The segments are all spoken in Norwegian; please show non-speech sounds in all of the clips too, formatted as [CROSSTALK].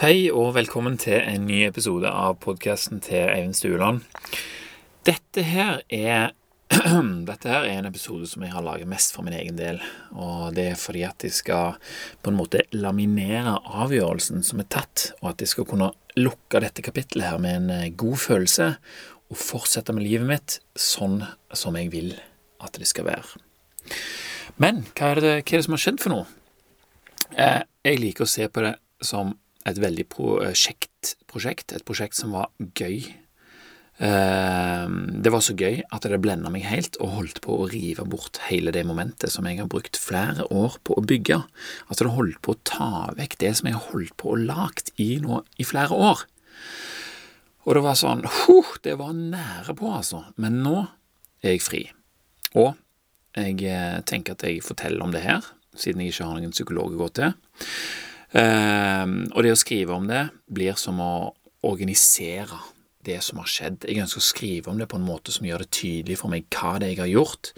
Hei og velkommen til en ny episode av podkasten til Eivind Stueland. Dette her er [CLEARS THROAT] dette her er en episode som jeg har laget mest for min egen del. Og det er fordi at jeg skal på en måte laminere avgjørelsen som er tatt, og at jeg skal kunne lukke dette kapittelet her med en eh, god følelse og fortsette med livet mitt sånn som jeg vil at det skal være. Men hva er det, hva er det som har skjedd for noe? Eh, jeg liker å se på det som et veldig prosjekt, kjekt prosjekt, et prosjekt som var gøy. Ehm, det var så gøy at det blenda meg helt og holdt på å rive bort hele det momentet som jeg har brukt flere år på å bygge. Altså det holdt på å ta vekk det som jeg har holdt på å lagt i nå i flere år. Og det var sånn huh, Det var nære på, altså. Men nå er jeg fri. Og jeg eh, tenker at jeg forteller om det her, siden jeg ikke har noen psykolog å gå til. Ehm, og det å skrive om det blir som å organisere det som har skjedd. Jeg ønsker å skrive om det på en måte som gjør det tydelig for meg hva det er jeg har gjort,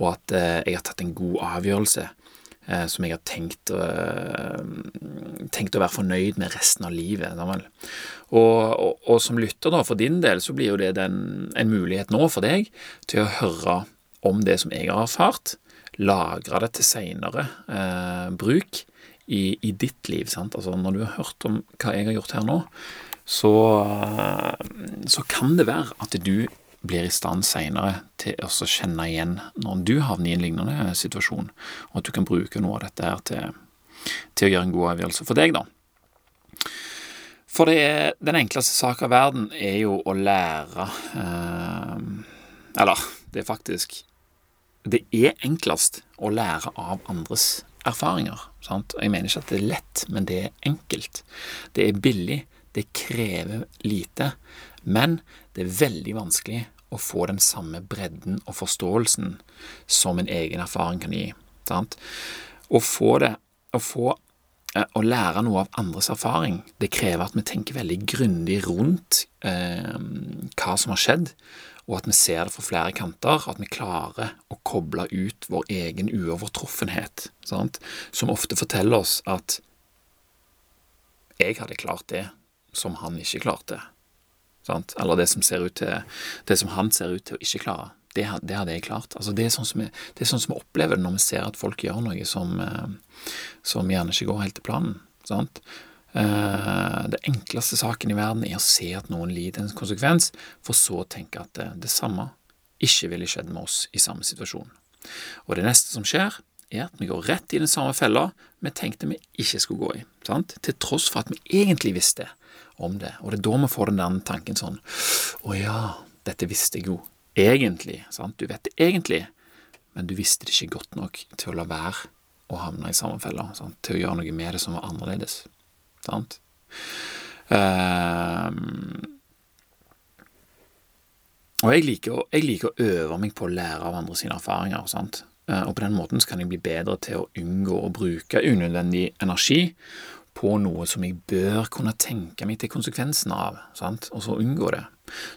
og at eh, jeg har tatt en god avgjørelse eh, som jeg har tenkt, uh, tenkt, å være fornøyd med resten av livet. Og, og, og, som lytter, da, for din del, så blir jo det den, en mulighet nå for deg til å høre om det som jeg har erfart, lagre det til seinere eh, bruk, i, i, ditt liv. sant? Altså Når du har hørt om hva jeg har gjort her nå, så, så kan det være at du blir i stand seinere til å kjenne igjen når du havner i en lignende situasjon, og at du kan bruke noe av dette her til, til å gjøre en god avgjørelse for deg, da. For er, den enkleste sak av verden er jo å lære eh, Eller, det er faktisk Det er enklest å lære av andres erfaringer. Sant? Jeg mener ikke at det er lett, men det er enkelt. Det er billig, det krever lite, men det er veldig vanskelig å få den samme bredden og forståelsen som en egen erfaring kan gi. Sant? Å få det, å få eh, å lære noe av andres erfaring, det krever at vi tenker veldig grundig rundt eh, hva som har skjedd, og at vi ser det fra flere kanter, at vi klarer å koble ut vår egen uovertruffenhet, sant? som ofte forteller oss at jeg hadde klart det som han ikke klarte, sant? eller det som, til, det som han ser ut til å ikke klare. Det, det hadde jeg klart. Altså det, er sånn vi, det er sånn som vi opplever det når vi ser at folk gjør noe som, eh, som gjerne ikke går helt til planen. Sant? Eh, det enkleste saken i verden er å se at noen lider en konsekvens, for så å tenke at det, det samme ikke ville skjedd med oss i samme situasjon. Og det neste som skjer, er at vi går rett i den samme fella vi tenkte vi ikke skulle gå i, sant? til tross for at vi egentlig visste om det. Og det er da vi får den der tanken sånn Å ja, dette visste jeg jo egentlig. sant? Du vet det egentlig, men du visste det ikke godt nok til å la være å havne i samme fella, til å gjøre noe med det som var annerledes. Sant? Um, og jeg liker, jeg liker, å øve meg på å lære av andre sine erfaringer. Sant? Eh, og på den måten kan jeg bli bedre til å unngå å bruke unødvendig energi på noe som jeg bør kunne tenke meg til konsekvensen av, sant? og så unngå det.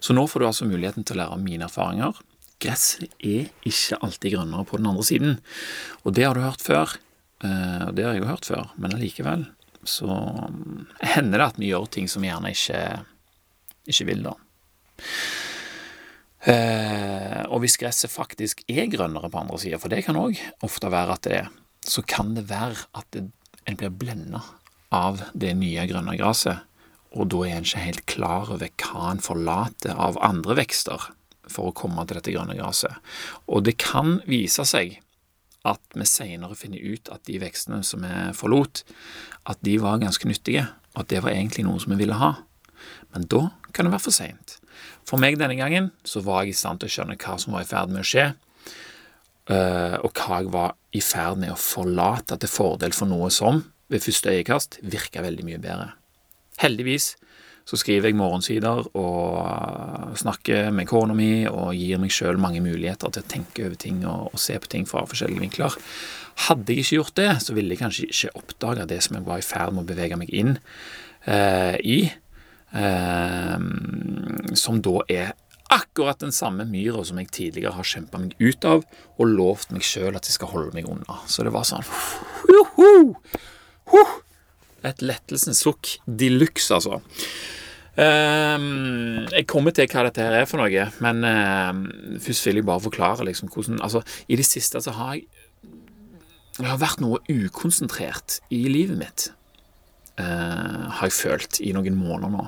Så nå får du altså muligheten til å lære av mine erfaringer. Gresset er ikke alltid grønnere på den andre siden, og det har du hørt før. Eh, og det har jeg jo hørt før, men allikevel så hender det at vi gjør ting som vi gjerne ikke, ikke vil, da. Eh, og hvis gresset faktisk er grønnere på andre sida, for det kan òg ofte være at det er, så kan det være at det, en blir blenda av det nye grønne gresset, og da er en ikke helt klar over hva en forlater av andre vekster for å komme til dette grønne gresset. Og det kan vise seg at vi senere finner ut at de vekstene som vi forlot, at de var ganske nyttige, og at det var egentlig noe som vi ville ha. Men da kan det være for seint. For meg denne gangen så var jeg i stand til å skjønne hva som var i ferd med å skje, eh, og hva jeg var i ferd med å forlate til fordel for noe som, ved første øyekast, virka veldig mye bedre. Heldigvis så skriver jeg morgensider og snakker med kona mi og gir meg sjøl mange muligheter til å tenke over ting og, og, se på ting fra forskjellige vinkler. Hadde jeg ikke gjort det, så ville jeg kanskje ikke oppdaga det som jeg var i ferd med å bevege meg inn eh, i, eh, som da er akkurat den samme myra som jeg tidligere har kjempa meg ut av og lovt meg sjøl at jeg skal holde meg unna. Så det var sånn uh, uh, Et lettelsens sukk de luxe, altså. Um, jeg kommer til hva dette her er for noe, men uh, først vil jeg bare forklare liksom, hvordan Altså, i det siste så har jeg Jeg har vært noe ukonsentrert i livet mitt. Uh, har jeg følt i noen måneder nå.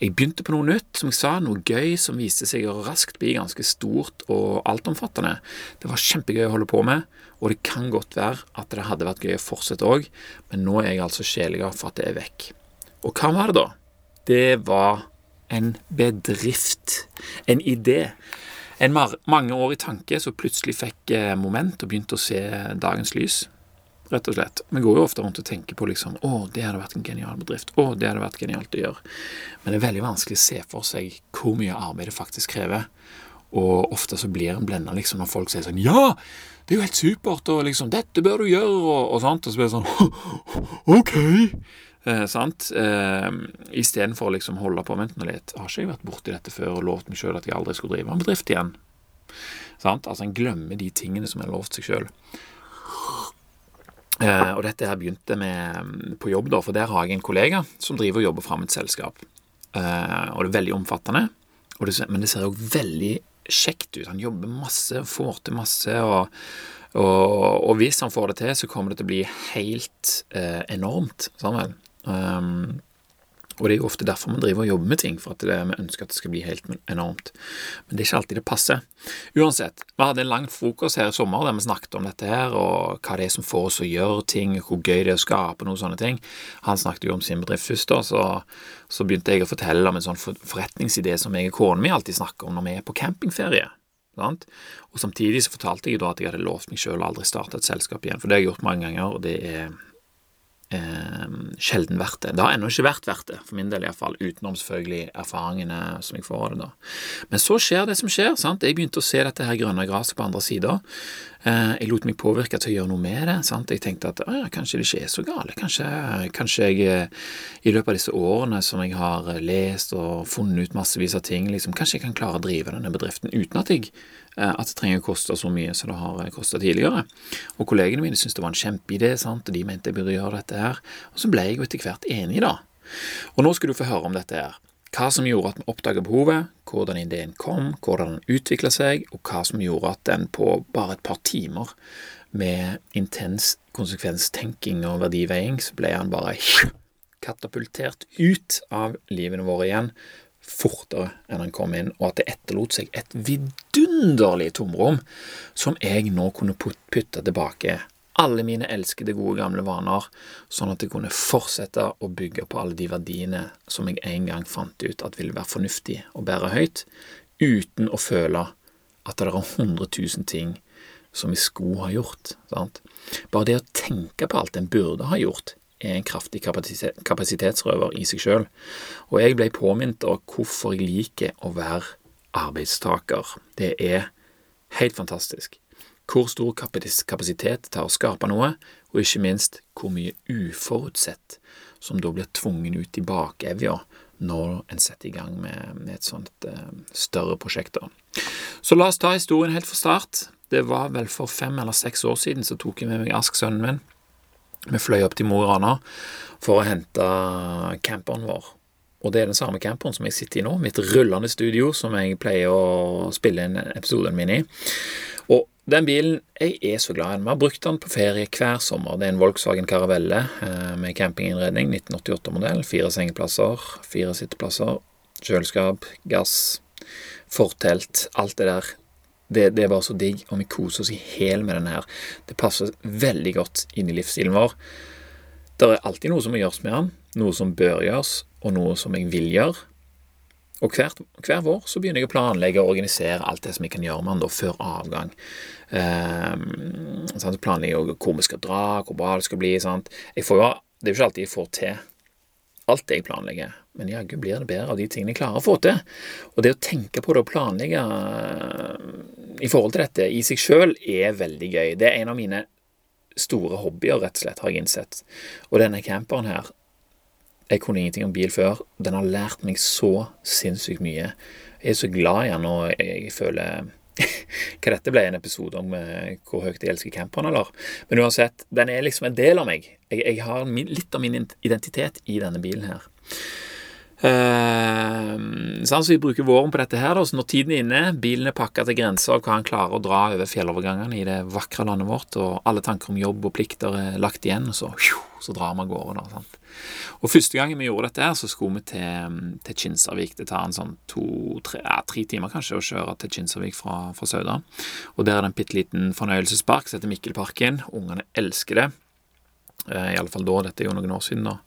Jeg begynte på noe nytt, som jeg sa, noe gøy som viste seg å raskt bli ganske stort og altomfattende. Det var kjempegøy å holde på med, og det kan godt være at det hadde vært gøy å fortsette òg, men nå er jeg altså sjeliga for at det er vekk. Og hva var det da? Det var en bedrift, en idé. En mange år i tanke som plutselig fikk eh, moment og begynte å se dagens lys rett og slett. Vi går jo ofte rundt og tenker på liksom Å, det hadde vært en genial bedrift. Å, det hadde vært genialt å gjøre. Men det er veldig vanskelig å se for seg hvor mye arbeid det faktisk krever. Og ofte så blir en blenda liksom når folk sier sånn Ja, det er jo helt supert, og liksom Dette bør du gjøre, og, og sånt. Og så blir det sånn [LAUGHS] OK. Eh, sant? Eh, Istedenfor å liksom holde på med nå litt. Har ikke jeg vært borti dette før og lovt meg sjøl at jeg aldri skulle drive en bedrift igjen? Sant? Altså En glemmer de tingene som en lovt seg sjøl. Eh, og dette her begynte med på jobb, da, for der har jeg en kollega som driver og jobber fram et selskap. Eh, og det er veldig omfattende, det, men det ser jo veldig kjekt ut. Han jobber masse, får til masse, og, og, og, hvis han får det til, så kommer det til å bli helt eh, enormt. Sammen. Um, og det er jo ofte derfor man driver og jobber med ting, for at vi ønsker at det skal bli helt enormt. Men det er ikke alltid det passer. Uansett, vi hadde en lang frokost her i sommer der vi snakket om dette her, og hva det er som får oss å gjøre ting, hvor gøy det er å skape noen sånne ting. Han snakket jo om sin bedrift først, da, så, så begynte jeg å fortelle om en sånn forretningsidé som jeg og kona mi alltid snakker om når vi er på campingferie. Sant? Og Samtidig så fortalte jeg da at jeg hadde lovt meg sjøl å aldri starte et selskap igjen, for det har jeg gjort mange ganger, og det er eh, sjelden verdt det. Det har ennå ikke vært verdt det, for min del iallfall, utenom selvfølgelig erfaringene som jeg får av det. da. Men så skjer det som skjer. sant? Jeg begynte å se dette her grønne gresset på andre sida. Eh, jeg lot meg påvirke til å gjøre noe med det. sant? Jeg tenkte at ja, kanskje det ikke er så galt. Kanskje, kanskje jeg eh, i løpet av disse årene som jeg har lest og funnet ut massevis av ting, liksom, kanskje jeg kan klare å drive denne bedriften uten at jeg Eh, at det trenger å koste så mye som det har eh, kosta tidligere. Og kollegene mine syntes det var en kjempeidé, og de mente jeg burde gjøre dette her. Og så ble jeg jo etter hvert enig, da. Og nå skal du få høre om dette her. Hva som gjorde at vi oppdaga behovet, hvordan ideen kom, hvordan den utvikla seg, og hva som gjorde at den på bare et par timer med intens konsekvenstenking og verdiveiing, så ble han bare katapultert ut av livene våre igjen fortere enn han kom inn, og at det etterlot seg et vidunderlig tomrom som jeg nå kunne putte tilbake alle mine elskede, gode, gamle vaner, sånn at jeg kunne fortsette å bygge på alle de verdiene som jeg en gang fant ut at ville være fornuftig å bære høyt, uten å føle at det er hundre tusen ting som vi skulle ha gjort. Sant? Bare det å tenke på alt en burde ha gjort, er en kraftig kapasitetsrøver i seg sjøl, og jeg ble påminnet om hvorfor jeg liker å være arbeidstaker. Det er helt fantastisk. Hvor stor kapasitet tar å skape noe, og ikke minst hvor mye uforutsett som da blir tvungen ut i bakevja når en setter i gang med, et sånt uh, større prosjekt. Så la oss ta historien helt fra start. Det var vel for fem eller seks år siden så tok jeg med meg Ask, sønnen min, vi fløy opp til Mo i Rana for å hente camperen vår. Og det er den samme camperen som jeg sitter i nå, mitt rullende studio som jeg pleier å spille inn episoden min i. Den bilen Jeg er så glad i den. Vi har brukt den på ferie hver sommer. Det er en Volkswagen Caravelle eh, med campinginnredning, 1988-modell. Fire sengeplasser, fire sitteplasser, kjøleskap, gass, fortelt, alt det der. Det, det, er bare så digg, og vi koser oss i hæl med denne her. Det passer veldig godt inn i livsstilen vår. Det er alltid noe som må gjøres med den, noe som bør gjøres, og noe som jeg vil gjøre. Og hver, hver vår så begynner jeg å planlegge og organisere alt det som jeg kan gjøre med den før avgang. Um, sånn, planlegger jeg hvor vi skal dra, hvor bra det skal bli. Sant? Jeg får det er jo ikke alltid jeg får til alt det jeg planlegger, men jaggu blir det bedre av de tingene jeg klarer å få til. Og det å tenke på det og planlegge i forhold til dette i seg sjøl er veldig gøy. Det er en av mine store hobbyer, rett og slett, har jeg innsett. Og denne camperen her Jeg kunne ingenting om bil før. Den har lært meg så sinnssykt mye. Jeg er så glad i den, og jeg føler [LAUGHS] hva dette ble en episode om eh, hvor høyt jeg elsker camperen, eller? Men uansett, den er liksom en del av meg. Jeg, jeg har min, litt av min identitet i denne bilen her. Uh, så vi bruker våren på dette her, da, så når tiden er inne, bilen er pakka til grensa av hva han klarer å dra over fjellovergangene i det vakre landet vårt, og alle tanker om jobb og plikter er lagt igjen, og så, så drar vi av gårde. Og Første gangen vi gjorde dette, her, så skulle vi til, til Kinsarvik. Det tar en sånn to-tre ja, timer kanskje å kjøre til Kinsarvik fra, fra Sauda. Og Der er det en bitte liten fornøyelsespark som heter Mikkelparken. Ungene elsker det. Eh, I alle fall da. Dette er jo noen år siden, da.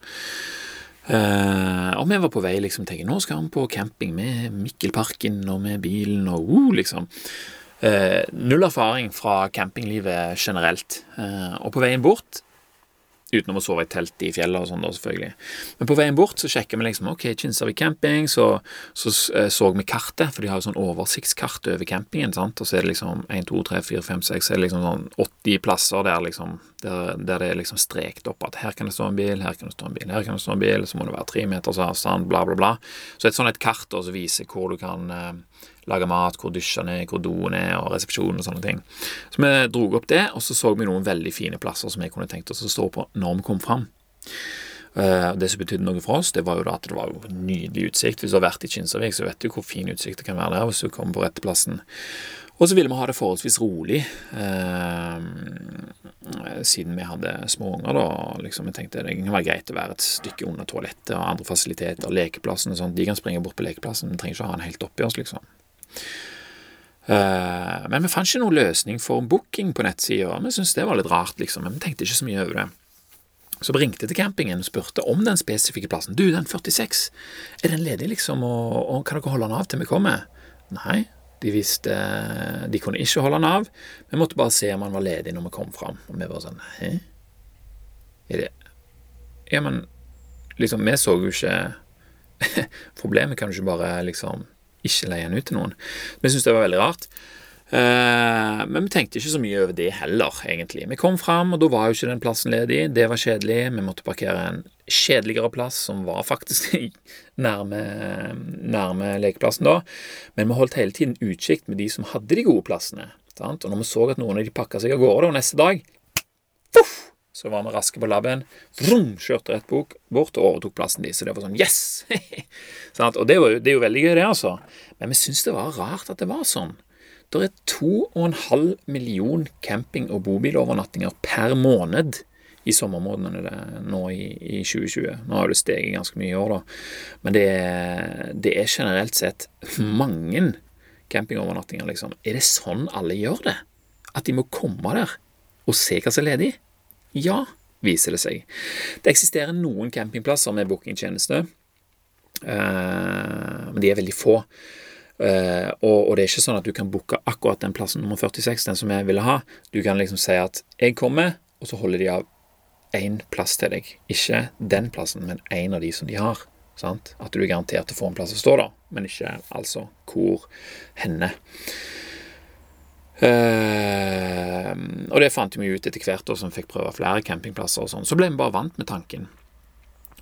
Uh, og vi var på vei liksom tenker, nå skal han på camping med Mikkelparken og med bilen og uh, liksom. Uh, null erfaring fra campinglivet generelt. Uh, og på veien bort Utenom å sove i telt i fjellet og sånn, da, selvfølgelig. Men på veien bort så sjekker vi liksom ok, Kinsarvik camping, så, så så vi kartet, for de har jo sånn oversiktskart over campingen, sant, og så er det liksom 1, 2, 3, 4, 5, 6, så er det liksom sånn 80 plasser der, liksom, der, der det er liksom strekt opp at her kan det stå en bil, her kan det stå en bil, her kan det stå en bil, så må det være tre meters avstand, bla, bla, bla. Så et sånt et kart som viser hvor du kan eh, lage mat, hvor dusjene er, hvor doen er, og resepsjonen og sånne ting. Så vi dro opp det, og så så vi noen veldig fine plasser som jeg kunne tenkt oss å stå på når vi kom fram. Uh, det som betydde noe for oss, det var jo da at det var jo nydelig utsikt. Hvis du har vært i Kinsarvik, så vet du hvor fin utsikt det kan være der hvis du kommer på rette plassen. Og så ville vi ha det forholdsvis rolig, eh, siden vi hadde små unger. da, liksom Jeg tenkte det kan være greit å være et stykke under toalettet og andre fasiliteter, lekeplassen og sånn. De kan springe bort på lekeplassen, vi trenger ikke ha den helt oppi oss, liksom. Uh, men vi fant ikke noen løsning for booking på nettsida. Vi syntes det var litt rart, liksom, men vi tenkte ikke så mye over det. Så vi ringte til campingen og spurte om den spesifikke plassen. Du, den 46, er den ledig, liksom, og, og kan dere holde den av til vi kommer? Nei, de visste De kunne ikke holde den av. Vi måtte bare se om han var ledig når vi kom fram. Og vi var sånn Hæ? Er det Ja, men liksom, vi så jo ikke [LAUGHS] Problemet kan jo ikke bare liksom ikke leie den ut til noen. Vi syntes det var veldig rart. Uh, men vi tenkte ikke så mye over det heller, egentlig. Vi kom fram, og da var jo ikke den plassen ledig. Det var kjedelig. Vi måtte parkere en kjedeligere plass, som var faktisk [LAUGHS] nærme, nærme lekeplassen da. Men vi holdt hele tiden utkikk med de som hadde de gode plassene. Sant? Og når vi så at noen av de pakka seg av gårde, og neste dag puff, så var vi raske på labben. Vrum, kjørte rett bok bort og overtok plassen de, Så det var sånn Yes! [LAUGHS] sånn og det er, jo, det er, jo, veldig gøy, det, altså. Men vi syns det var rart at det var sånn. Det er 2,5 million camping- og bobilovernattinger per måned i sommermånedene nå i, i 2020. Nå har det steget ganske mye i år, da. Men det, det er generelt sett mange campingovernattinger, liksom. Er det sånn alle gjør det? At de må komme der og se hva som er ledig? Ja, viser det seg. Det eksisterer noen campingplasser med bookingtjeneste, eh, men de er veldig få. Eh, og, det er ikke sånn at du kan booke akkurat den plassen nummer 46, den som jeg ville ha. Du kan liksom si at 'jeg kommer', og så holder de av én plass til deg. Ikke den plassen, men én av de som de har. Sant? At du er garantert å få en plass å stå, da, men ikke altså hvor henne. Uh, og det fant vi ut etter hvert, da, som fikk prøve flere campingplasser og sånn. Så ble vi bare vant med tanken.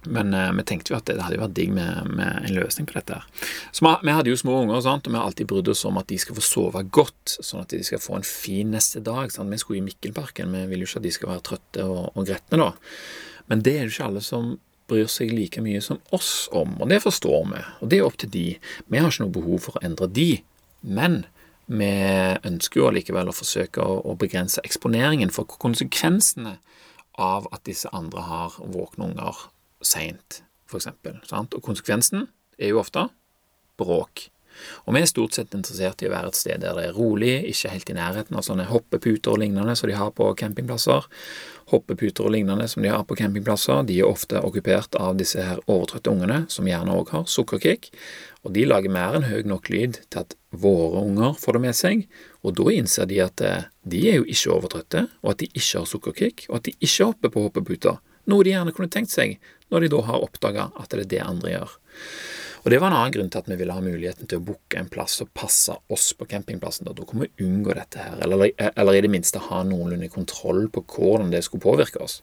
Men eh, vi tenkte jo at det hadde vært digg med, med, en løsning på dette. her. Så vi, vi, hadde jo små unger, sant? og vi har alltid brydd oss om at de skal få sove godt, sånn at de skal få en fin neste dag. Sant? Vi skulle i Mikkelparken, vi vil jo ikke at de skal være trøtte og, og gretne da. Men det er jo ikke alle som bryr seg like mye som oss om, og det forstår vi. Og det er opp til de. Vi har ikke noe behov for å endre de. Men vi ønsker jo allikevel å forsøke å, begrense eksponeringen for konsekvensene av at disse andre har våkne unger seint, f.eks. Og konsekvensen er jo ofte bråk. Og vi er stort sett interessert i å være et sted der det er rolig, ikke helt i nærheten av sånne hoppeputer og lignende som de har på campingplasser. Hoppeputer og lignende som de har på campingplasser, de er ofte okkupert av disse her overtrøtte ungene, som gjerne òg har sukkerkick. Og de lager mer enn høy nok lyd til at våre unger får det med seg, og da innser de at eh, de er jo ikke overtrøtte, og at de ikke har sukkerkick, og at de ikke hopper på hoppeputer, noe de gjerne kunne tenkt seg når de da har oppdaga at det er det andre gjør. Og Det var en annen grunn til at vi ville ha muligheten til å booke en plass som passer oss på campingplassen. Da, kunne vi unngå dette her, eller, eller i det minste ha noenlunde kontroll på hvordan det skulle påvirke oss.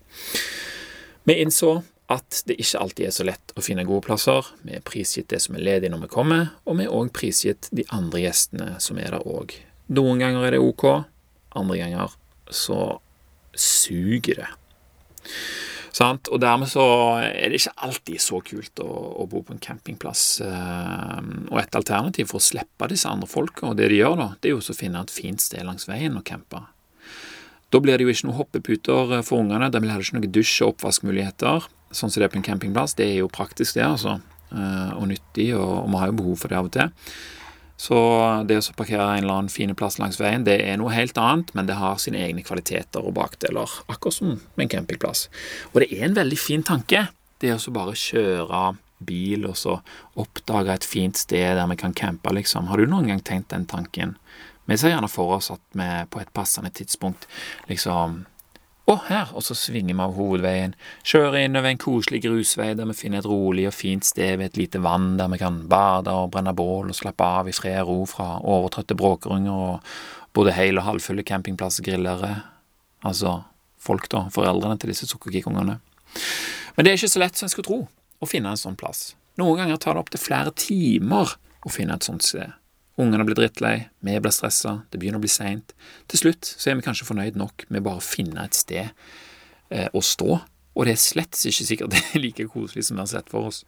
Vi innså at det ikke alltid er så lett å finne gode plasser. Vi er prisgitt det som er ledig når vi kommer, og vi er òg prisgitt de andre gjestene som er der òg Noen ganger er det ok, andre ganger så suger det. Sant? Og dermed så er det ikke alltid så kult å, å bo på en campingplass. Eh, og et alternativ for å slippe disse andre folka, og det de gjør da, det er jo å finne et fint sted langs veien å campe. Da blir det jo ikke noen hoppeputer for ungene, det blir heller ikke noen dusj- og oppvaskmuligheter, sånn som det er på en campingplass. Det er jo praktisk, det, altså. Eh, og nyttig, og, og vi har jo behov for det av og til. Så det å parkere en eller annen fin plass langs veien, det er noe helt annet, men det har sine egne kvaliteter og bakdeler, akkurat som en campingplass. Og det er en veldig fin tanke, det å bare kjøre bil og så oppdage et fint sted der vi kan campe, liksom. Har du noen gang tenkt den tanken? Vi ser gjerne for oss at vi på et passende tidspunkt liksom å, her! Og så svinger vi av hovedveien, kjører inn over en koselig grusvei der vi finner et rolig og fint sted ved et lite vann der vi kan bade og brenne bål og slappe av i fred og ro fra overtrøtte bråkerunger og både hel- og halvfulle campingplassgrillere. Altså folk, da. Foreldrene til disse sukkerkikkungene. Men det er ikke så lett som en skulle tro, å finne en sånn plass. Noen ganger tar det opptil flere timer å finne et sånt sted. Ungene blir drittlei, vi blir stressa, det begynner å bli seint. Til slutt så er vi kanskje fornøyd nok med bare å finne et sted eh, å stå, og det er slett ikke sikkert [LAUGHS] det er like koselig som vi har sett for oss.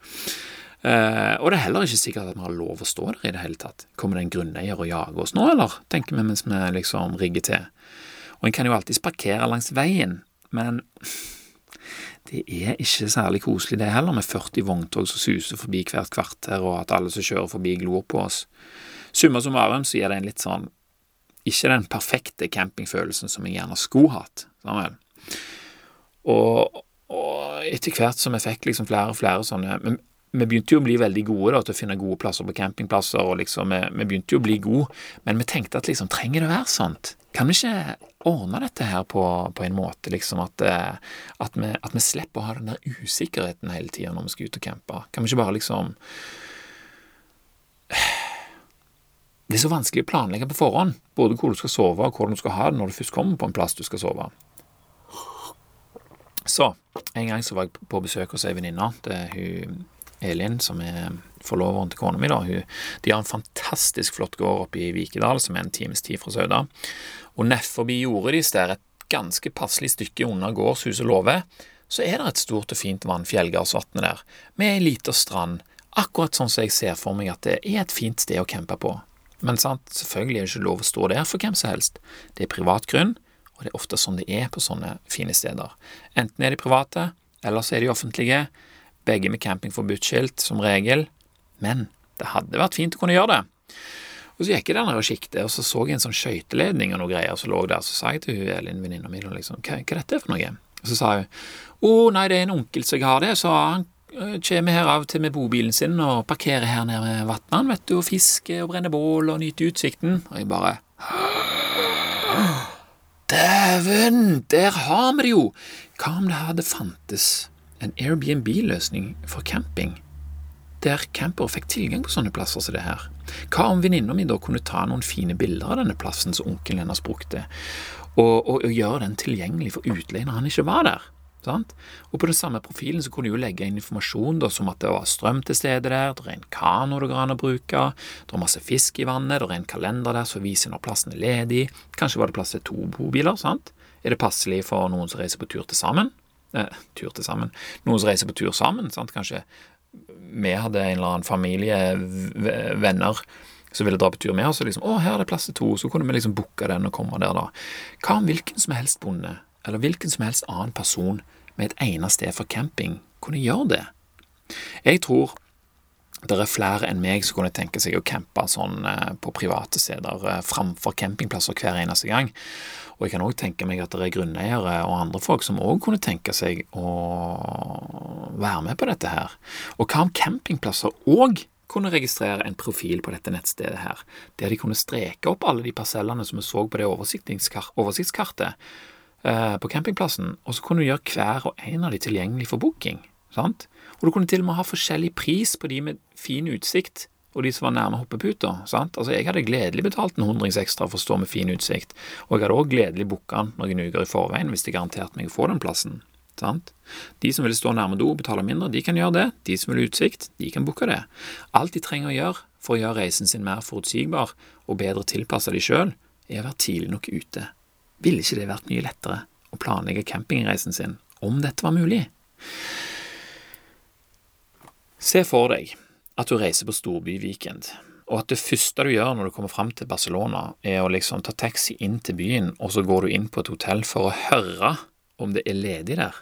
Eh, og det er heller ikke sikkert at vi har lov å stå der i det hele tatt. Kommer det en grunneier og jager oss nå, eller? tenker vi mens vi liksom rigger til. Og en kan jo alltids parkere langs veien, men [LAUGHS] det er ikke særlig koselig det heller, med 40 vogntog som suser forbi hvert kvarter, og at alle som kjører forbi, glor på oss. Summa summarum så gir det en litt sånn Ikke den perfekte campingfølelsen som jeg gjerne skulle hatt. Sammen. Og, og etter hvert som vi fikk liksom flere og flere sånne men, vi begynte jo å bli veldig gode da, til å finne gode plasser på campingplasser. og liksom, vi, vi, begynte jo å bli gode, men vi tenkte at liksom, trenger det å være sånt? Kan vi ikke ordne dette her på, på en måte, liksom, at, eh, at, vi, at, vi, slipper å ha den der usikkerheten hele tida når vi skal ut og campe? Kan vi ikke bare liksom det er så vanskelig å planlegge på forhånd, både hvor du skal sove og hvordan du skal ha det når du først kommer på en plass du skal sove. Så, en gang så var jeg på besøk hos ei venninne. Det er hun Elin, som er forloveren til kona mi. da. Hun, de har en fantastisk flott gård oppe i Vikedal, som er en times tid fra Sauda. Og nett forbi jordet deres, der et ganske passelig stykke unna gårdshuset Låve, så er det et stort og fint vann, Fjellgardsvatnet der, med ei lita strand, akkurat sånn som jeg ser for meg at det er et fint sted å campe på. Men sant, selvfølgelig er det ikke lov å stå der for hvem som helst. Det er privat grunn, og det er ofte sånn det er på sånne fine steder. Enten er de private, eller så er de offentlige. Begge med campingforbudsskilt, som regel. Men det hadde vært fint å kunne gjøre det. Og Så gikk jeg der nede og kikket, og så så jeg en sånn skøyteledning og noe greier som lå der. Så sa jeg til hun Elin, venninna mi, liksom, hva, hva er dette for noe? Og så sa hun å nei, det er en onkel som jeg har det, så han kommer her av og til med bobilen sin og parkerer her nede ved vannet, vet du, og fisker og brenner bål og nyter utsikten. Og jeg bare [GASPS] Dæven, der har vi det jo! Hva om det hadde fantes en Airbnb-løsning for camping? Der campere fikk tilgang på sånne plasser som det her. Hva om venninna mi da kunne ta noen fine bilder av denne plassen som onkelen hennes brukte, og, og, og gjøre den tilgjengelig for utleie når han ikke var der? Sant? Og på den samme profilen så kunne du jo legge inn informasjon da, som at det var strøm til stede der, det er en kano det går an å bruke, det er masse fisk i vannet, det er en kalender der som viser når plassen er ledig, kanskje var det plass til to bobiler, sant? Er det passelig for noen som reiser på tur til sammen? Eh, tur til sammen Noen som reiser på tur sammen, sant? Kanskje vi hadde en eller annen familie, venner, som ville dra på tur med oss, og liksom 'Å, her er det plass til to', så kunne vi liksom booke den og komme der, da. Hva om hvilken som helst bonde, eller hvilken som helst annen person med et egnet sted for camping kunne gjøre det. Jeg tror det er flere enn meg som kunne tenke seg å campe sånn eh, på private steder eh, framfor campingplasser hver eneste gang. Og jeg kan òg tenke meg at det er grunneiere og andre folk som òg kunne tenke seg å være med på dette her. Og hva om campingplasser òg kunne registrere en profil på dette nettstedet her, der de kunne streke opp alle de parsellene som vi så på det oversiktskartet, på campingplassen, og så kunne du gjøre hver og en av de tilgjengelig for booking. sant? Og du kunne til og med ha forskjellig pris på de med fin utsikt og de som var nærme hoppeputa. sant? Altså, Jeg hadde gledelig betalt en hundrings ekstra for å stå med fin utsikt, og jeg hadde òg gledelig booka noen uker i forveien hvis de garanterte meg å få den plassen. sant? De som ville stå nærme do og betale mindre, de kan gjøre det. De som vil ha utsikt, de kan booke det. Alt de trenger å gjøre for å gjøre reisen sin mer forutsigbar og bedre tilpassa de sjøl, er å være tidlig nok ute. Ville ikke det vært mye lettere å planlegge campingreisen sin om dette var mulig? Se for deg at du reiser på storbyweekend, og at det første du gjør når du kommer fram til Barcelona, er å liksom ta taxi inn til byen, og så går du inn på et hotell for å høre om det er ledig der.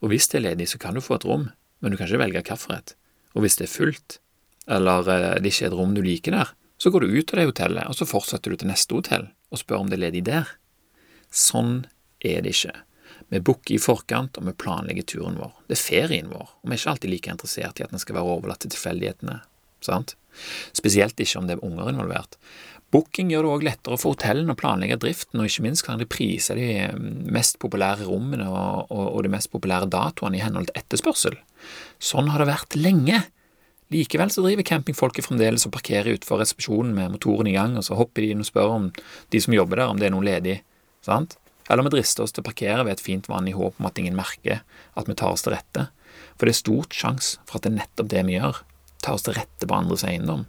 Og hvis det er ledig, så kan du få et rom, men du kan ikke velge hvilket. Og hvis det er fullt, eller eh, det ikke er et rom du liker der, så går du ut av det hotellet, og så fortsetter du til neste hotell og spør om det er ledig der. Sånn er det ikke. Vi booker i forkant, og vi planlegger turen vår. Det er ferien vår, og vi er ikke alltid like interessert i at den skal være overlatt til tilfeldighetene. Sant? Spesielt ikke om det er unger involvert. Booking gjør det òg lettere for hotellene å planlegge driften, og ikke minst kan de prise de mest populære rommene og, og, og de mest populære datoene i henhold til etterspørsel. Sånn har det vært lenge. Likevel så driver campingfolket fremdeles og parkerer utenfor resepsjonen med motoren i gang, og så hopper de inn og spør om de som jobber der, om det er noe ledig. Sant? Eller vi drister oss til å parkere ved et fint vann i håp om at ingen merker at vi tar oss til rette. For det er stort sjanse for at det er nettopp det vi gjør, tar oss til rette på andres eiendom.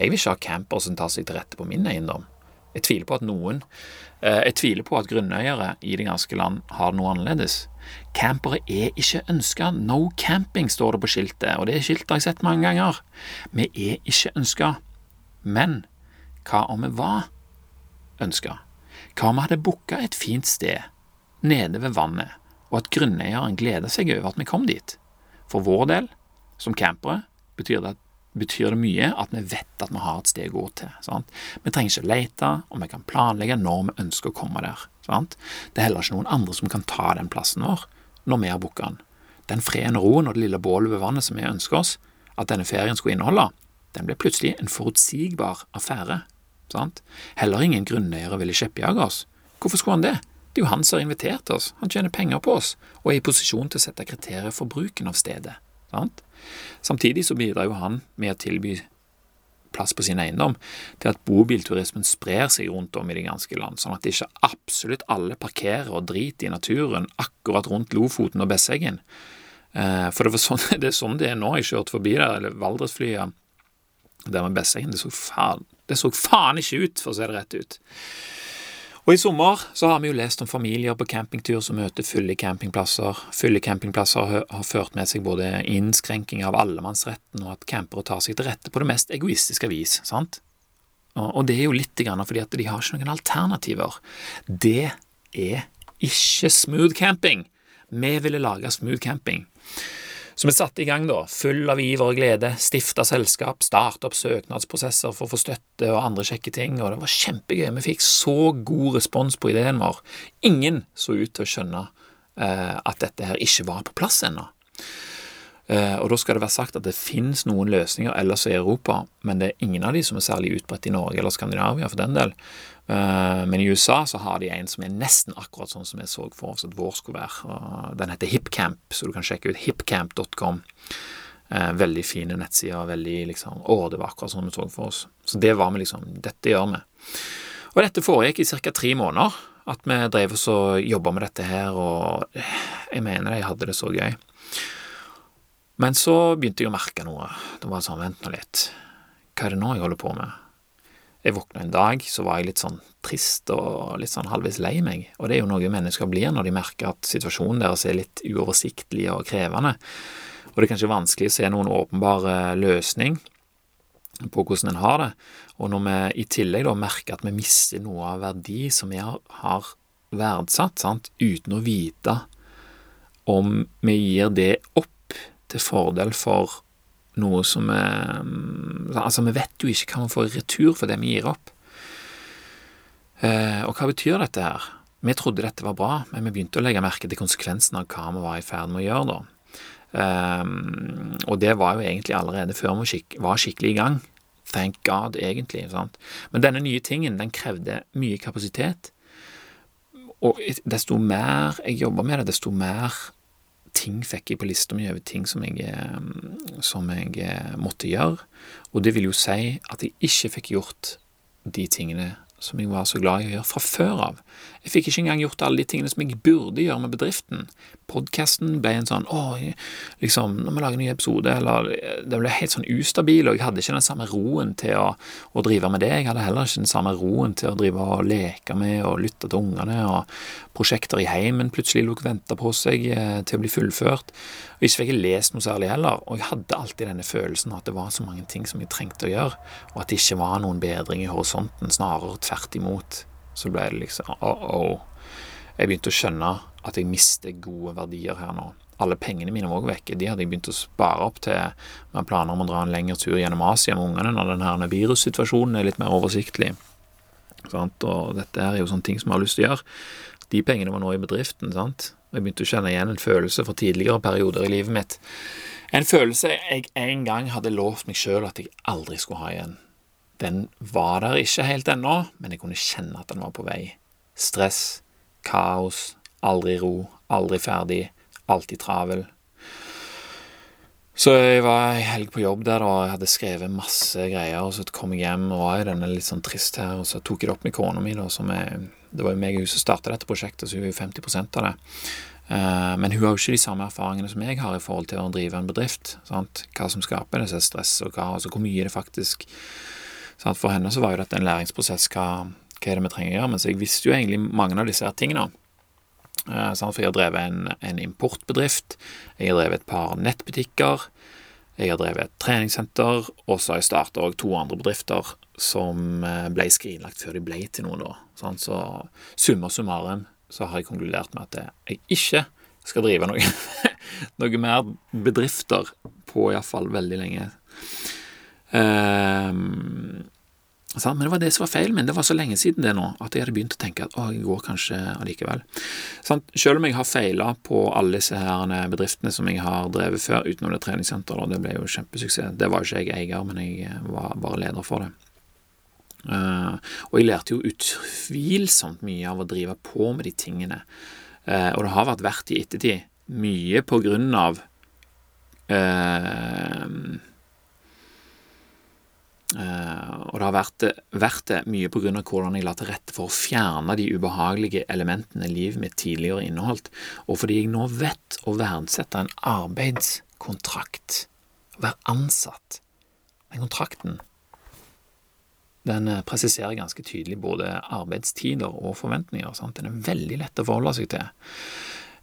Jeg vil ikke ha campere som tar seg til rette på min eiendom. Jeg tviler på at noen eh, Jeg tviler på at grunneiere i det ganske land har noe annerledes. Campere er ikke ønska. No camping, står det på skiltet, og det er skiltet har jeg sett mange ganger. Vi er ikke ønska. Men hva om vi var ønska? Hva om vi hadde booka et fint sted nede ved vannet, og at grunneieren gleder seg over at vi kom dit? For vår del, som campere, betyr det, betyr det mye at vi vet at vi har et sted å gå til. Sant? Vi trenger ikke lete, og vi kan planlegge når vi ønsker å komme der. Sant? Det er heller ikke noen andre som kan ta den plassen vår når vi har booka den. Den freden og roen og det lille bålet ved vannet som vi ønsker oss at denne ferien skulle inneholde, den ble plutselig en forutsigbar affære. Sant? Heller ingen grunneiere ville kjeppjage oss. Hvorfor skulle han det? Det er jo han som har invitert oss, han tjener penger på oss og er i posisjon til å sette kriterier for bruken av stedet. Sant? Samtidig så bidrar jo han med å tilby plass på sin eiendom til at bobilturismen sprer seg rundt om i det ganske land, sånn at ikke absolutt alle parkerer og driter i naturen akkurat rundt Lofoten og Besseggen. Eh, for det, sånn, [LAUGHS] det, er sånn det er nå. Jeg kjørte forbi der, eller Valdresflyet der med Besseggen. Det så faen, det så faen ikke ut, for å se det rett ut. Og i sommer så har vi jo lest om familier på campingtur som møter fulle campingplasser. Fulle campingplasser har ført med seg både innskrenking av allemannsretten og at campere tar seg til rette på det mest egoistiske vis, sant? Og det er jo litt fordi at de har ikke noen alternativer. Det er ikke smooth camping. Vi ville lage smooth camping. Så vi satte i gang, da, full av iver og glede, stifta selskap, starta opp søknadsprosesser for å få støtte og andre kjekke ting, og det var kjempegøy. Vi fikk så god respons på ideen vår. Ingen så ut til å skjønne eh, at dette her ikke var på plass ennå. Eh, og da skal det være sagt at det finnes noen løsninger ellers i Europa, men det er ingen av de som er særlig utbredt i Norge eller Skandinavia for den del. Eh, men i USA så har de en som er nesten akkurat sånn som jeg så for oss at vår skulle være. Den heter HipCamp, så du kan sjekke ut hipcamp.com. Eh, veldig fine nettsider. veldig liksom, Å, det var akkurat sånn vi så for oss. Så det var vi liksom Dette gjør vi. Og dette foregikk i ca. tre måneder. At vi drev oss og jobba med dette her, og jeg mener jeg hadde det så gøy. Men så begynte jeg å merke noe. Det var sånn, vent nå litt. Hva er det nå jeg holder på med? Jeg våkna en dag, så var jeg litt sånn trist og litt sånn halvveis lei meg, og det er jo noe mennesker blir når de merker at situasjonen deres er litt uoversiktlig og krevende, og det er kanskje vanskelig å se noen åpenbar løsning på hvordan en har det, og når vi i tillegg da merker at vi mister noe av verdi som vi har verdsatt, sant, uten å vite om vi gir det opp til fordel for noe som vi Altså, vi vet jo ikke hva vi får i retur for det vi gir opp. Eh, og hva betyr dette her? Vi trodde dette var bra, men vi begynte å legge merke til konsekvensene av hva vi var i ferd med å gjøre da. Eh, og det var jo egentlig allerede før vi var skikkelig i gang. Thank God, egentlig. sant? Men denne nye tingen, den krevde mye kapasitet. Og desto mer jeg jobba med det, desto mer ting fikk jeg på lista mi over ting som jeg, eh, som jeg eh, måtte gjøre. Og det vil jo si at jeg ikke fikk gjort de tingene som jeg var så glad i å gjøre fra før av. Jeg fikk ikke engang gjort alle de tingene som jeg burde gjøre med bedriften. Podkasten ble en sånn åh, liksom, når vi lager en ny episode, eller Det ble helt sånn ustabil, og jeg hadde ikke den samme roen til å, å, drive med det. Jeg hadde heller ikke den samme roen til å drive og leke med og lytte til ungene, og prosjekter i heimen plutselig lot vente på seg eh, til å bli fullført. Og ikke fikk jeg lest noe særlig heller, og jeg hadde alltid denne følelsen at det var så mange ting som jeg trengte å gjøre, og at det ikke var noen bedring i horisonten, snarere tvert imot. Så ble det liksom oh, oh. Jeg begynte å skjønne at jeg mister gode verdier her nå. Alle pengene mine var òg vekke. De hadde jeg begynt å spare opp til med planer om å dra en lengre tur gjennom Asia med ungene når denne virussituasjonen er litt mer oversiktlig. Sant? Og dette er jo sånne ting som jeg har lyst til å gjøre. De pengene var nå i bedriften. sant? Jeg begynte å kjenne igjen en følelse fra tidligere perioder i livet mitt. En følelse jeg en gang hadde lovt meg sjøl at jeg aldri skulle ha igjen. Den var der ikke helt ennå, men jeg kunne kjenne at den var på vei. Stress, kaos, aldri ro, aldri ferdig, alltid travel. Så jeg var ei helg på jobb der, og jeg hadde skrevet masse greier. Og så kom jeg hjem og var i denne litt sånn trist her, og så tok jeg det opp med kona mi, da, som er Det var jo meg og hun som starta dette prosjektet, så hun er jo 50 av det. Eh, men hun har jo ikke de samme erfaringene som jeg har i forhold til å drive en bedrift. Sant? Hva som skaper disse stress og hva, altså hvor mye det faktisk sant? For henne så var jo dette en læringsprosess. Hva, hva er det vi trenger å gjøre? Mens jeg visste jo egentlig mange av disse tingene. Sant? for jeg har drevet en, en, importbedrift, jeg har drevet et par nettbutikker, jeg har drevet et treningssenter, og så har jeg starta to andre bedrifter som eh, ble skrinlagt før de ble til noe, da. Så summa summarum så har jeg konkludert med at jeg ikke skal drive noe, [LAUGHS] noe mer bedrifter på iallfall veldig lenge. Um, men det var det som var feil min. Det var så lenge siden det nå at jeg hadde begynt å tenke at å, jeg går kanskje allikevel. Selv om jeg har feila på alle disse her bedriftene som jeg har drevet før, utenom det treningssenteret, og det ble jo kjempesuksess. Det var jo ikke jeg eier, men jeg eh, var bare leder for det. Uh, og jeg lærte jo utvilsomt mye av å drive på med de tingene. Og det har vært verdt i ettertid. Mye på grunn av Uh, og det har vært, vært det mye av hvordan jeg la til rette for å fjerne de ubehagelige elementene livet mitt tidligere inneholdt, og fordi jeg nå vet å verdsette en arbeidskontrakt, å være ansatt. Den kontrakten den eh, presiserer ganske tydelig både arbeidstider og forventninger. Sant? Den er veldig lett å forholde seg til.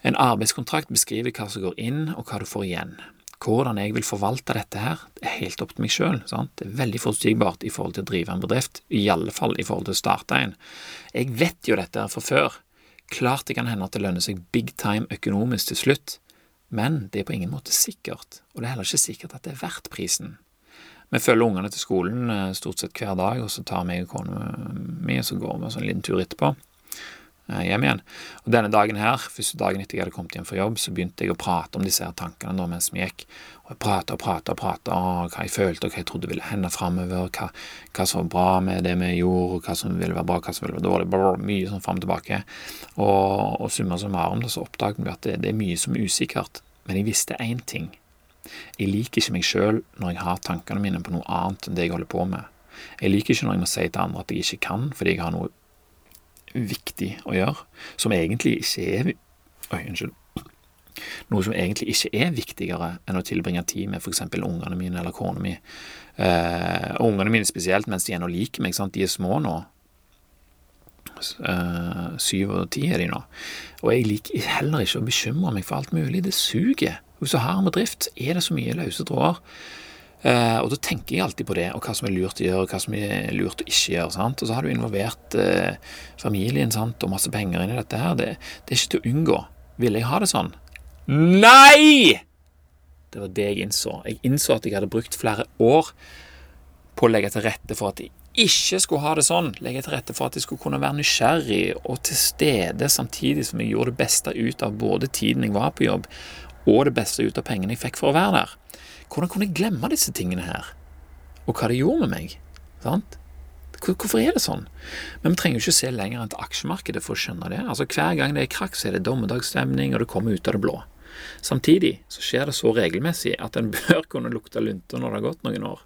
En arbeidskontrakt beskriver hva som går inn, og hva du får igjen. Hvordan jeg vil forvalte dette her, det er helt opp til meg sjøl. Det er veldig forutsigbart i forhold til å drive en bedrift, i alle fall i forhold til å starte en. Jeg vet jo dette her fra før. Klart det kan hende at det lønner seg big time økonomisk til slutt, men det er på ingen måte sikkert, og det er heller ikke sikkert at det er verdt prisen. Vi følger ungene til skolen eh, stort sett hver dag, og så tar vi og kona mi og så går vi en sånn liten tur etterpå. Eh, hjem igjen. Og Denne dagen her, første dagen etter jeg hadde kommet hjem fra jobb, så begynte jeg å prate om disse her tankene da mens vi gikk. Og jeg prata og prata og prata om hva jeg følte og hva jeg trodde ville hende framover, hva, hva, som var bra med det vi gjorde, og hva som ville være bra, hva som ville være dårlig, brr, mye sånn fram og tilbake. Og, og summa summarum så oppdaget vi at det, det er mye som er usikkert. Men jeg visste én ting. Jeg liker ikke meg sjøl når jeg har tankene mine på noe annet enn det jeg holder på med. Jeg liker ikke når jeg må si til andre at jeg ikke kan fordi jeg har noe viktig å gjøre, som egentlig ikke er Oi, unnskyld. Noe som egentlig ikke er viktigere enn å tilbringe tid med f.eks. ungene mine eller kona mi. Eh, ungene mine spesielt mens de ennå liker meg. Sant? De er små nå. Eh, syv og ti er de nå. Og jeg liker heller ikke å bekymre meg for alt mulig. Det suger. Hvis du har med drift, er det så mye løse tråder. Uh, og da tenker jeg alltid på det, og hva som er lurt å gjøre, og hva som er lurt å ikke gjøre. sant? Og så har du involvert uh, familien sant? og masse penger inn i dette her. Det, det, er ikke til å unngå. Ville jeg ha det sånn? Nei! Det var det jeg innså. Jeg innså at jeg hadde brukt flere år på å legge til rette for at jeg ikke skulle ha det sånn. Legge til rette for at jeg skulle kunne være nysgjerrig og til stede samtidig som jeg gjorde det beste ut av både tiden jeg var på jobb, og det beste ut av pengene jeg fikk for å være der. Hvordan kunne jeg glemme disse tingene her? Og hva det gjorde med meg? Sant? Hvorfor er det sånn? Men vi trenger jo ikke se lenger enn til aksjemarkedet for å skjønne det. Altså Hver gang det er krakk, så er det dommedagsstemning, og det kommer ut av det blå. Samtidig så skjer det så regelmessig at en [LAUGHS] bør kunne lukte lunter når det har gått noen år.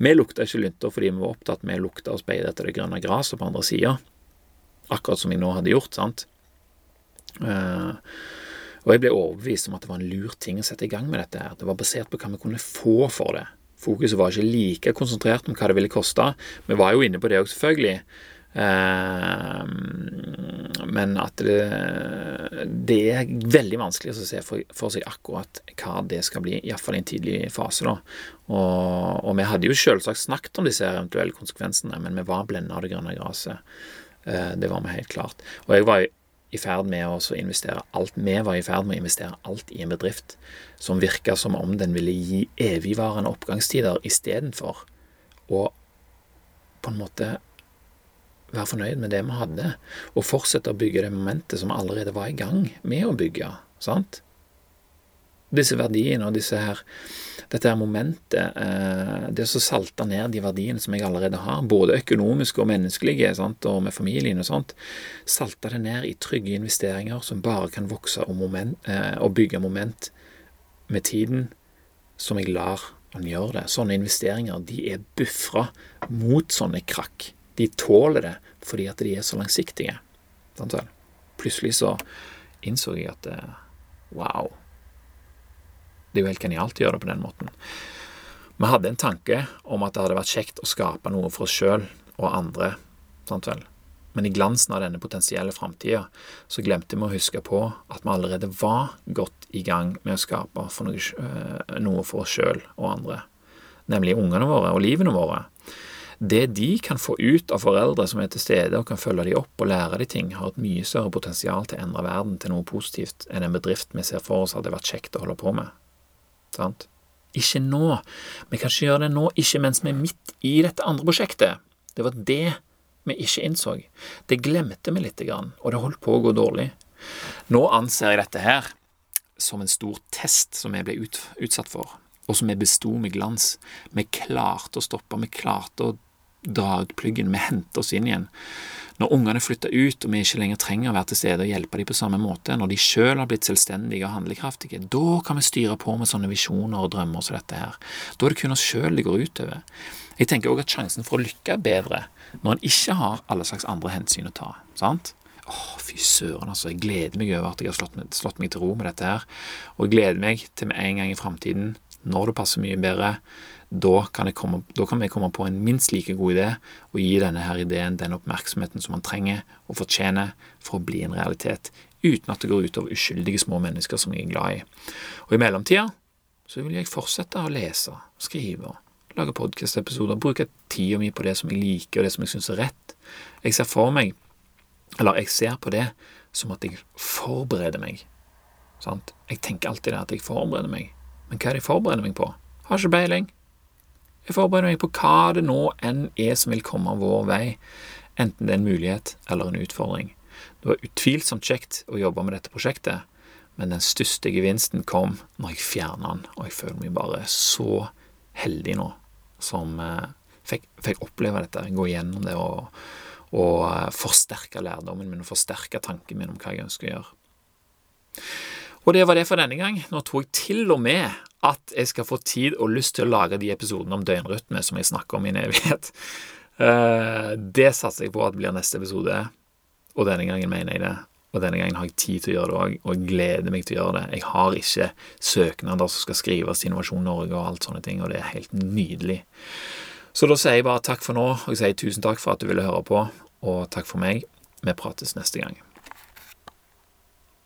Vi lukta ikke lunter fordi vi var opptatt med å lukte og speide etter det grønne gresset på andre sida, akkurat som jeg nå hadde gjort, sant. Uh, og jeg ble overbevist om at det var en lur ting å sette i gang med dette. her. Det var basert på hva vi kunne få for det. Fokuset var ikke like konsentrert om hva det ville koste. Vi var jo inne på det òg, selvfølgelig. Eh, men at det, det, er veldig vanskelig å se for, for, seg akkurat hva det skal bli, iallfall i en tidlig fase. da. Og, og vi hadde jo selvsagt snakket om disse eventuelle konsekvensene, men vi var blenda av det grønne gresset. Eh, det var vi helt klart. Og jeg var i ferd med å investere alt Vi var i ferd med å investere alt i en bedrift som virka som om den ville gi evigvarende oppgangstider istedenfor å på en måte være fornøyd med det vi hadde, og fortsette å bygge det momentet som allerede var i gang med å bygge. sant? Disse verdiene og disse her, dette her momentet, eh, det å salte ned de verdiene som jeg allerede har, både økonomiske og menneskelige, sant? og med familien og sånt, salte det ned i trygge investeringer som bare kan vokse og, moment, eh, og bygge moment med tiden som jeg lar han gjøre det. Sånne investeringer de er bufra mot sånne krakk. De tåler det fordi at de er så langsiktige. Plutselig så innså jeg at eh, wow, det er jo helt genialt å gjøre det på den måten. Vi hadde en tanke om at det hadde vært kjekt å skape noe for oss sjøl og andre, sant vel. Men i glansen av denne potensielle framtida så glemte vi å huske på at vi allerede var godt i gang med å skape for noe, eh, noe for oss sjøl og andre, nemlig ungene våre og livene våre. Det de kan få ut av foreldre som er til stede og kan følge de opp og lære de ting, har et mye større potensial til å endre verden til noe positivt enn en bedrift vi ser for oss hadde vært kjekt å holde på med. Sant? Ikke nå. Vi kan ikke gjøre det nå, ikke mens vi er midt i dette andre prosjektet. Det var det vi ikke innså. Det glemte vi lite grann, og det holdt på å gå dårlig. Nå anser jeg dette her som en stor test som vi ble ut, utsatt for, og som vi besto med glans. Vi klarte å stoppe, vi klarte å dra ut pluggen. Vi henter oss inn igjen. Når ungene flytter ut og vi ikke lenger trenger å være til stede og hjelpe dem på samme måte, når de selv har blitt selvstendige og handlekraftige, da kan vi styre på med sånne visjoner og drømmer som dette her. Da er det kun oss sjøl det går utover. Jeg tenker òg at sjansen for å lykke er bedre når en ikke har alle slags andre hensyn å ta. sant? Åh, fy søren, altså. Jeg gleder meg over at jeg har slått meg, slått meg til ro med dette her. Og jeg gleder meg til med en gang i framtiden, når det passer mye bedre, da kan, komme, da kan, vi komme på en minst like god idé og gi denne her ideen den oppmerksomheten som man trenger og fortjener for å bli en realitet, uten at det går ut over uskyldige små mennesker som jeg er glad i. Og i mellomtida så vil jeg fortsette å lese, skrive, lage podkast-episoder, bruke tida mi på det som jeg liker, og det som jeg syns er rett. Jeg ser for meg, eller jeg ser på det som at jeg forbereder meg. Sant? Jeg tenker alltid det at jeg forbereder meg. Men hva er det jeg forbereder meg på? Har ikke peiling. Jeg forbereder meg på hva det nå enn er som vil komme vår vei, enten det er en mulighet eller en utfordring. Det var utvilsomt kjekt å jobbe med dette prosjektet, men den største gevinsten kom når jeg fjerna den, og jeg føler meg bare så heldig nå som eh, fikk, fikk, oppleve dette, gå gjennom det og, og eh, forsterke lærdommen min og forsterke tanken min om hva jeg ønsker å gjøre. Og det var det for denne gang. Nå tror jeg til og med at jeg skal få tid og lyst til å lage de episodene om døgnrytme som jeg snakker om i en evighet. Eh, det satser jeg på at blir neste episode, og denne gangen mener jeg det. Og denne gangen har jeg tid til å gjøre det òg, og jeg gleder meg til å gjøre det. Jeg har ikke søknader som skal skrives til Innovasjon Norge og alt sånne ting, og det er helt nydelig. Så da sier jeg bare takk for nå, og jeg sier tusen takk for at du ville høre på, og takk for meg. Vi prates neste gang.